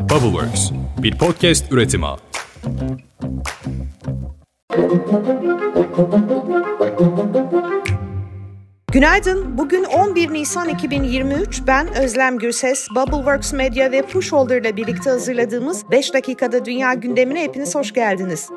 Bubbleworks, bir podcast üretimi. Günaydın. Bugün 11 Nisan 2023. Ben Özlem Gürses. Bubbleworks Media ve Pushholder ile birlikte hazırladığımız 5 dakikada dünya gündemine hepiniz hoş geldiniz.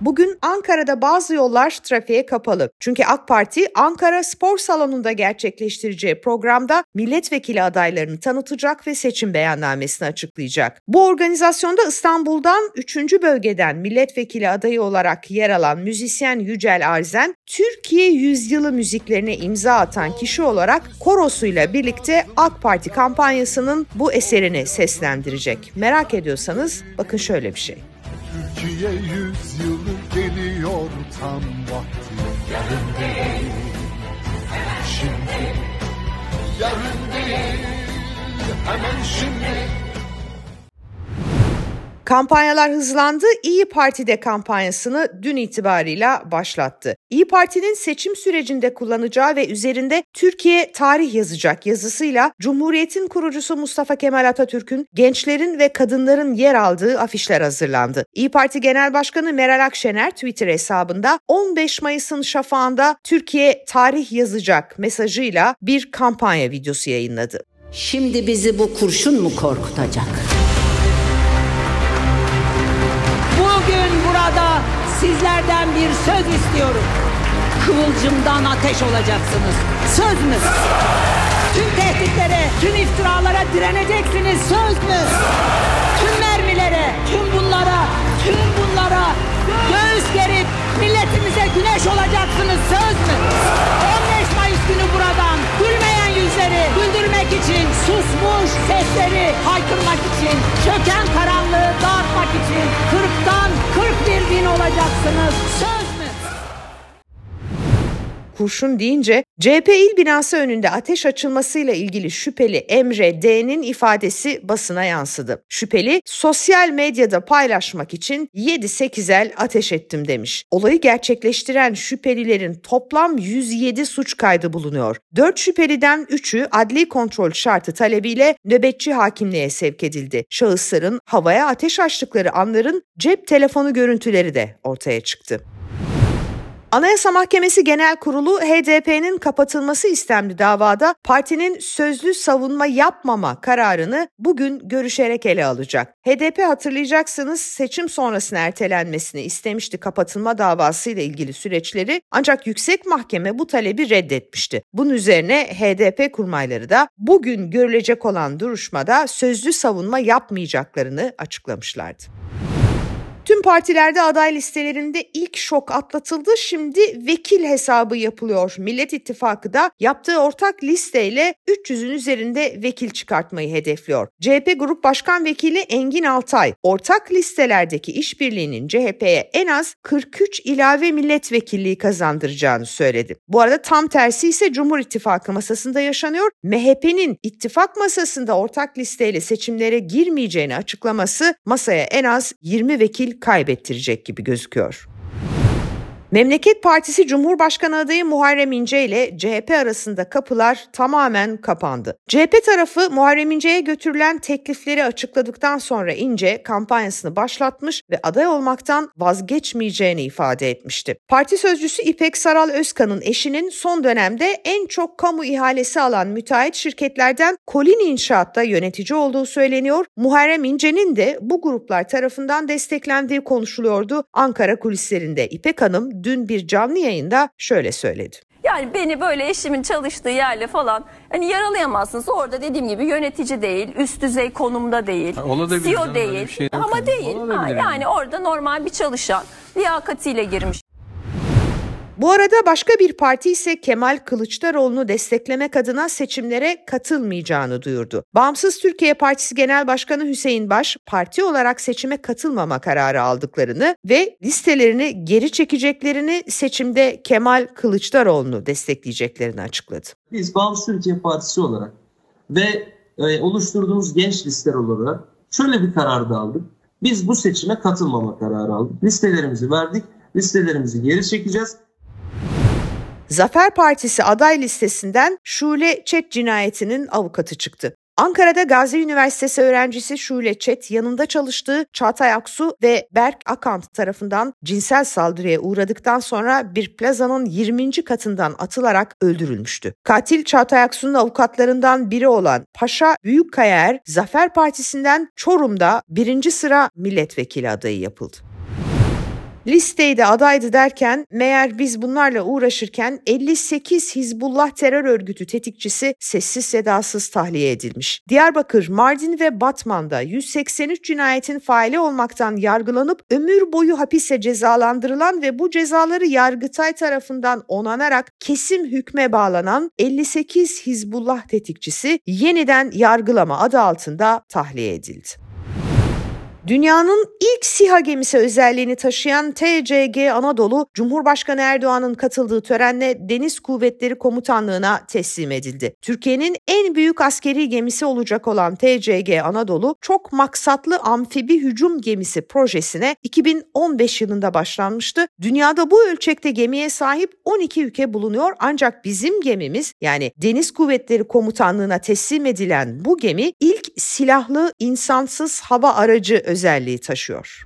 Bugün Ankara'da bazı yollar trafiğe kapalı. Çünkü AK Parti Ankara Spor Salonu'nda gerçekleştireceği programda milletvekili adaylarını tanıtacak ve seçim beyannamesini açıklayacak. Bu organizasyonda İstanbul'dan 3. bölgeden milletvekili adayı olarak yer alan müzisyen Yücel Arzen, Türkiye yüzyılı müziklerine imza atan kişi olarak korosuyla birlikte AK Parti kampanyasının bu eserini seslendirecek. Merak ediyorsanız bakın şöyle bir şey. Türkiye geliyor tam vakti. Yarın değil Şimdi. Yarın değil Hemen şimdi Kampanyalar hızlandı. İyi Parti de kampanyasını dün itibarıyla başlattı. İyi Parti'nin seçim sürecinde kullanacağı ve üzerinde Türkiye tarih yazacak yazısıyla Cumhuriyet'in kurucusu Mustafa Kemal Atatürk'ün gençlerin ve kadınların yer aldığı afişler hazırlandı. İyi Parti Genel Başkanı Meral Akşener Twitter hesabında 15 Mayıs'ın şafağında Türkiye tarih yazacak mesajıyla bir kampanya videosu yayınladı. Şimdi bizi bu kurşun mu korkutacak? Sizlerden bir söz istiyorum. Kıvılcımdan ateş olacaksınız. Söz mü? Tüm tehditlere, tüm iftiralara direneceksiniz. Söz mü? Tüm mermilere, tüm bunlara, tüm bunlara göğüs gerip milletimize güneş olacaksınız. Söz mü? 15 Mayıs günü buradan gülmeyen yüzleri güldürmek için, susmuş sesleri haykırmak için, çöken karanlığı dağıtmak için 40'tan 41 bin olacaksınız. Söz mü? kurşun deyince CHP il binası önünde ateş açılmasıyla ilgili şüpheli Emre D'nin ifadesi basına yansıdı. Şüpheli sosyal medyada paylaşmak için 7-8 el ateş ettim demiş. Olayı gerçekleştiren şüphelilerin toplam 107 suç kaydı bulunuyor. 4 şüpheliden 3'ü adli kontrol şartı talebiyle nöbetçi hakimliğe sevk edildi. Şahısların havaya ateş açtıkları anların cep telefonu görüntüleri de ortaya çıktı. Anayasa Mahkemesi Genel Kurulu HDP'nin kapatılması istemli davada partinin sözlü savunma yapmama kararını bugün görüşerek ele alacak. HDP hatırlayacaksınız seçim sonrasına ertelenmesini istemişti kapatılma davası ile ilgili süreçleri ancak yüksek mahkeme bu talebi reddetmişti. Bunun üzerine HDP kurmayları da bugün görülecek olan duruşmada sözlü savunma yapmayacaklarını açıklamışlardı. Tüm partilerde aday listelerinde ilk şok atlatıldı. Şimdi vekil hesabı yapılıyor. Millet İttifakı da yaptığı ortak listeyle 300'ün üzerinde vekil çıkartmayı hedefliyor. CHP Grup Başkan Vekili Engin Altay, ortak listelerdeki işbirliğinin CHP'ye en az 43 ilave milletvekilliği kazandıracağını söyledi. Bu arada tam tersi ise Cumhur İttifakı masasında yaşanıyor. MHP'nin ittifak masasında ortak listeyle seçimlere girmeyeceğini açıklaması masaya en az 20 vekil kaybettirecek gibi gözüküyor. Memleket Partisi Cumhurbaşkanı adayı Muharrem İnce ile CHP arasında kapılar tamamen kapandı. CHP tarafı Muharrem İnce'ye götürülen teklifleri açıkladıktan sonra İnce kampanyasını başlatmış ve aday olmaktan vazgeçmeyeceğini ifade etmişti. Parti sözcüsü İpek Saral Özkan'ın eşinin son dönemde en çok kamu ihalesi alan müteahhit şirketlerden Kolin İnşaat'ta yönetici olduğu söyleniyor. Muharrem İnce'nin de bu gruplar tarafından desteklendiği konuşuluyordu Ankara kulislerinde. İpek Hanım dün bir canlı yayında şöyle söyledi. Yani beni böyle eşimin çalıştığı yerle falan hani yaralayamazsınız. Orada dediğim gibi yönetici değil, üst düzey konumda değil, Olabilir CEO değil şey ama değil. Ha, yani. yani orada normal bir çalışan liyakatiyle girmiş. Bu arada başka bir parti ise Kemal Kılıçdaroğlu'nu desteklemek adına seçimlere katılmayacağını duyurdu. Bağımsız Türkiye Partisi Genel Başkanı Hüseyin Baş, parti olarak seçime katılmama kararı aldıklarını ve listelerini geri çekeceklerini seçimde Kemal Kılıçdaroğlu'nu destekleyeceklerini açıkladı. Biz Bağımsız Türkiye Partisi olarak ve e, oluşturduğumuz genç listeler olarak şöyle bir karar da aldık. Biz bu seçime katılmama kararı aldık. Listelerimizi verdik. Listelerimizi geri çekeceğiz. Zafer Partisi aday listesinden Şule Çet cinayetinin avukatı çıktı. Ankara'da Gazi Üniversitesi öğrencisi Şule Çet yanında çalıştığı Çağatay Aksu ve Berk Akant tarafından cinsel saldırıya uğradıktan sonra bir plazanın 20. katından atılarak öldürülmüştü. Katil Çağatay Aksu'nun avukatlarından biri olan Paşa Büyükkayer, Zafer Partisi'nden Çorum'da birinci sıra milletvekili adayı yapıldı. Listeydi adaydı derken meğer biz bunlarla uğraşırken 58 Hizbullah terör örgütü tetikçisi sessiz sedasız tahliye edilmiş. Diyarbakır, Mardin ve Batman'da 183 cinayetin faili olmaktan yargılanıp ömür boyu hapise cezalandırılan ve bu cezaları Yargıtay tarafından onanarak kesim hükme bağlanan 58 Hizbullah tetikçisi yeniden yargılama adı altında tahliye edildi. Dünyanın ilk SİHA gemisi özelliğini taşıyan TCG Anadolu, Cumhurbaşkanı Erdoğan'ın katıldığı törenle Deniz Kuvvetleri Komutanlığı'na teslim edildi. Türkiye'nin en büyük askeri gemisi olacak olan TCG Anadolu, çok maksatlı amfibi hücum gemisi projesine 2015 yılında başlanmıştı. Dünyada bu ölçekte gemiye sahip 12 ülke bulunuyor ancak bizim gemimiz yani Deniz Kuvvetleri Komutanlığı'na teslim edilen bu gemi ilk silahlı insansız hava aracı özelliği özelliği taşıyor.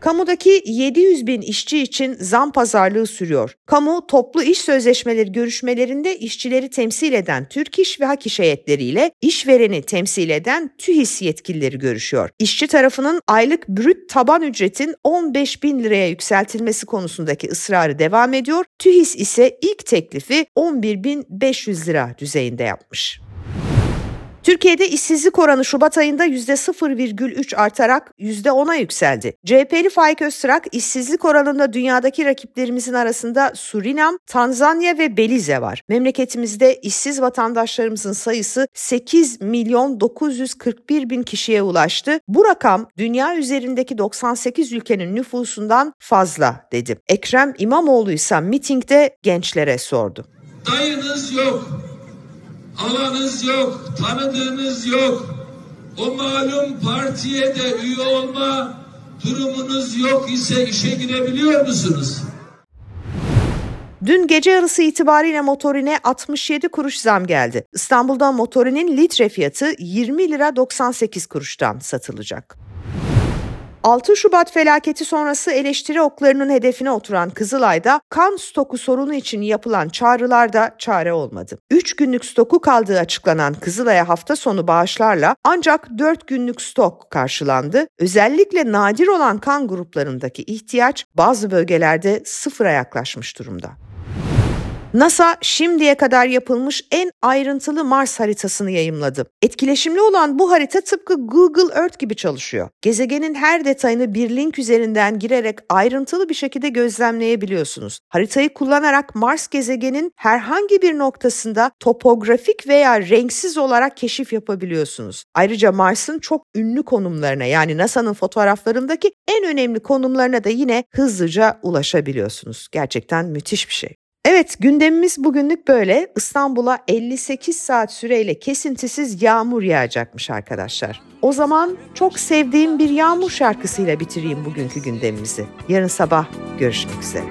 Kamudaki 700 bin işçi için zam pazarlığı sürüyor. Kamu toplu iş sözleşmeleri görüşmelerinde işçileri temsil eden Türk İş ve Hak İş heyetleriyle işvereni temsil eden TÜHİS yetkilileri görüşüyor. İşçi tarafının aylık brüt taban ücretin 15 bin liraya yükseltilmesi konusundaki ısrarı devam ediyor. TÜHİS ise ilk teklifi 11 bin 500 lira düzeyinde yapmış. Türkiye'de işsizlik oranı Şubat ayında %0,3 artarak %10'a yükseldi. CHP'li Faik Öztürk işsizlik oranında dünyadaki rakiplerimizin arasında Surinam, Tanzanya ve Belize var. Memleketimizde işsiz vatandaşlarımızın sayısı 8 milyon 941 bin kişiye ulaştı. Bu rakam dünya üzerindeki 98 ülkenin nüfusundan fazla dedi. Ekrem İmamoğlu ise mitingde gençlere sordu. Dayınız yok, alanız yok, tanıdığınız yok. O malum partiye de üye olma durumunuz yok ise işe girebiliyor musunuz? Dün gece yarısı itibariyle motorine 67 kuruş zam geldi. İstanbul'da motorinin litre fiyatı 20 lira 98 kuruştan satılacak. 6 Şubat felaketi sonrası eleştiri oklarının hedefine oturan Kızılay'da kan stoku sorunu için yapılan çağrılarda çare olmadı. 3 günlük stoku kaldığı açıklanan Kızılay'a hafta sonu bağışlarla ancak 4 günlük stok karşılandı. Özellikle nadir olan kan gruplarındaki ihtiyaç bazı bölgelerde sıfıra yaklaşmış durumda. NASA şimdiye kadar yapılmış en ayrıntılı Mars haritasını yayımladı. Etkileşimli olan bu harita tıpkı Google Earth gibi çalışıyor. Gezegenin her detayını bir link üzerinden girerek ayrıntılı bir şekilde gözlemleyebiliyorsunuz. Haritayı kullanarak Mars gezegenin herhangi bir noktasında topografik veya renksiz olarak keşif yapabiliyorsunuz. Ayrıca Mars'ın çok ünlü konumlarına yani NASA'nın fotoğraflarındaki en önemli konumlarına da yine hızlıca ulaşabiliyorsunuz. Gerçekten müthiş bir şey. Evet gündemimiz bugünlük böyle. İstanbul'a 58 saat süreyle kesintisiz yağmur yağacakmış arkadaşlar. O zaman çok sevdiğim bir yağmur şarkısıyla bitireyim bugünkü gündemimizi. Yarın sabah görüşmek üzere.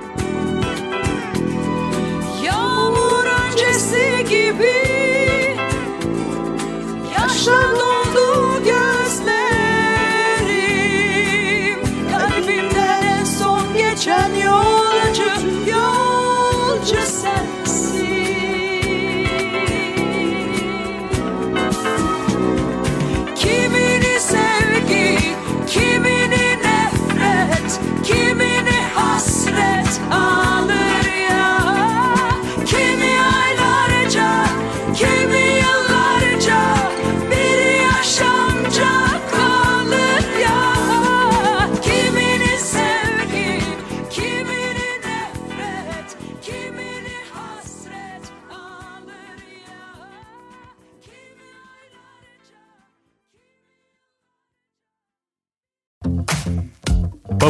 Yağmur öncesi gibi yaşla